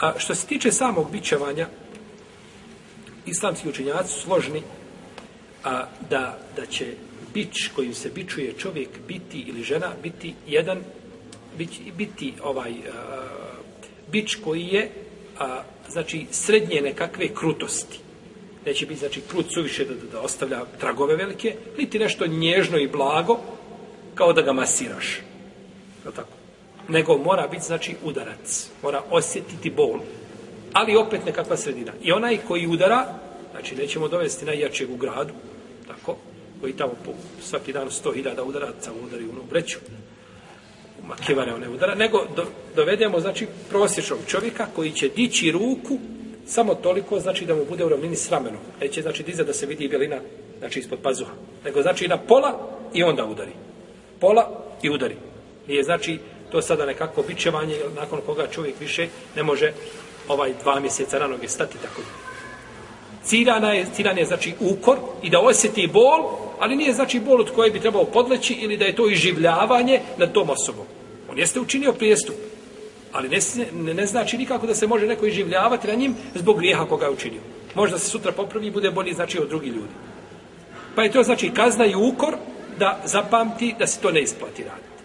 A što se tiče samog bićevanja, islamski učenjaci su složni a, da, da će bić kojim se bičuje čovjek biti ili žena biti jedan biti, biti ovaj a, bić koji je znači srednje nekakve krutosti. Neće biti znači krut suviše da, ostavlja tragove velike, niti nešto nježno i blago kao da ga masiraš. Je tako? nego mora biti, znači, udarac. Mora osjetiti bol. Ali opet nekakva sredina. I onaj koji udara, znači, nećemo dovesti najjačeg u gradu, tako, koji tamo po svaki dan sto hiljada udaraca udari u breću, u makivare one udara, nego dovedemo, znači, prosječnog čovjeka koji će dići ruku samo toliko, znači, da mu bude u ravnini s ramenom. Neće, znači, dizati da se vidi bjelina, znači, ispod pazuha. Nego, znači, na pola i onda udari. Pola i udari. Nije, znači, to sada nekako bićevanje, nakon koga čovjek više ne može ovaj dva mjeseca ranog je stati tako. Ciljana je, ciljana je znači ukor i da osjeti bol, ali nije znači bol od koje bi trebao podleći ili da je to iživljavanje nad tom osobom. On jeste učinio prijestup, ali ne, ne, znači nikako da se može neko iživljavati na njim zbog grijeha koga je učinio. Možda se sutra popravi i bude bolji znači od drugih ljudi. Pa je to znači kazna i ukor da zapamti da se to ne isplati raditi.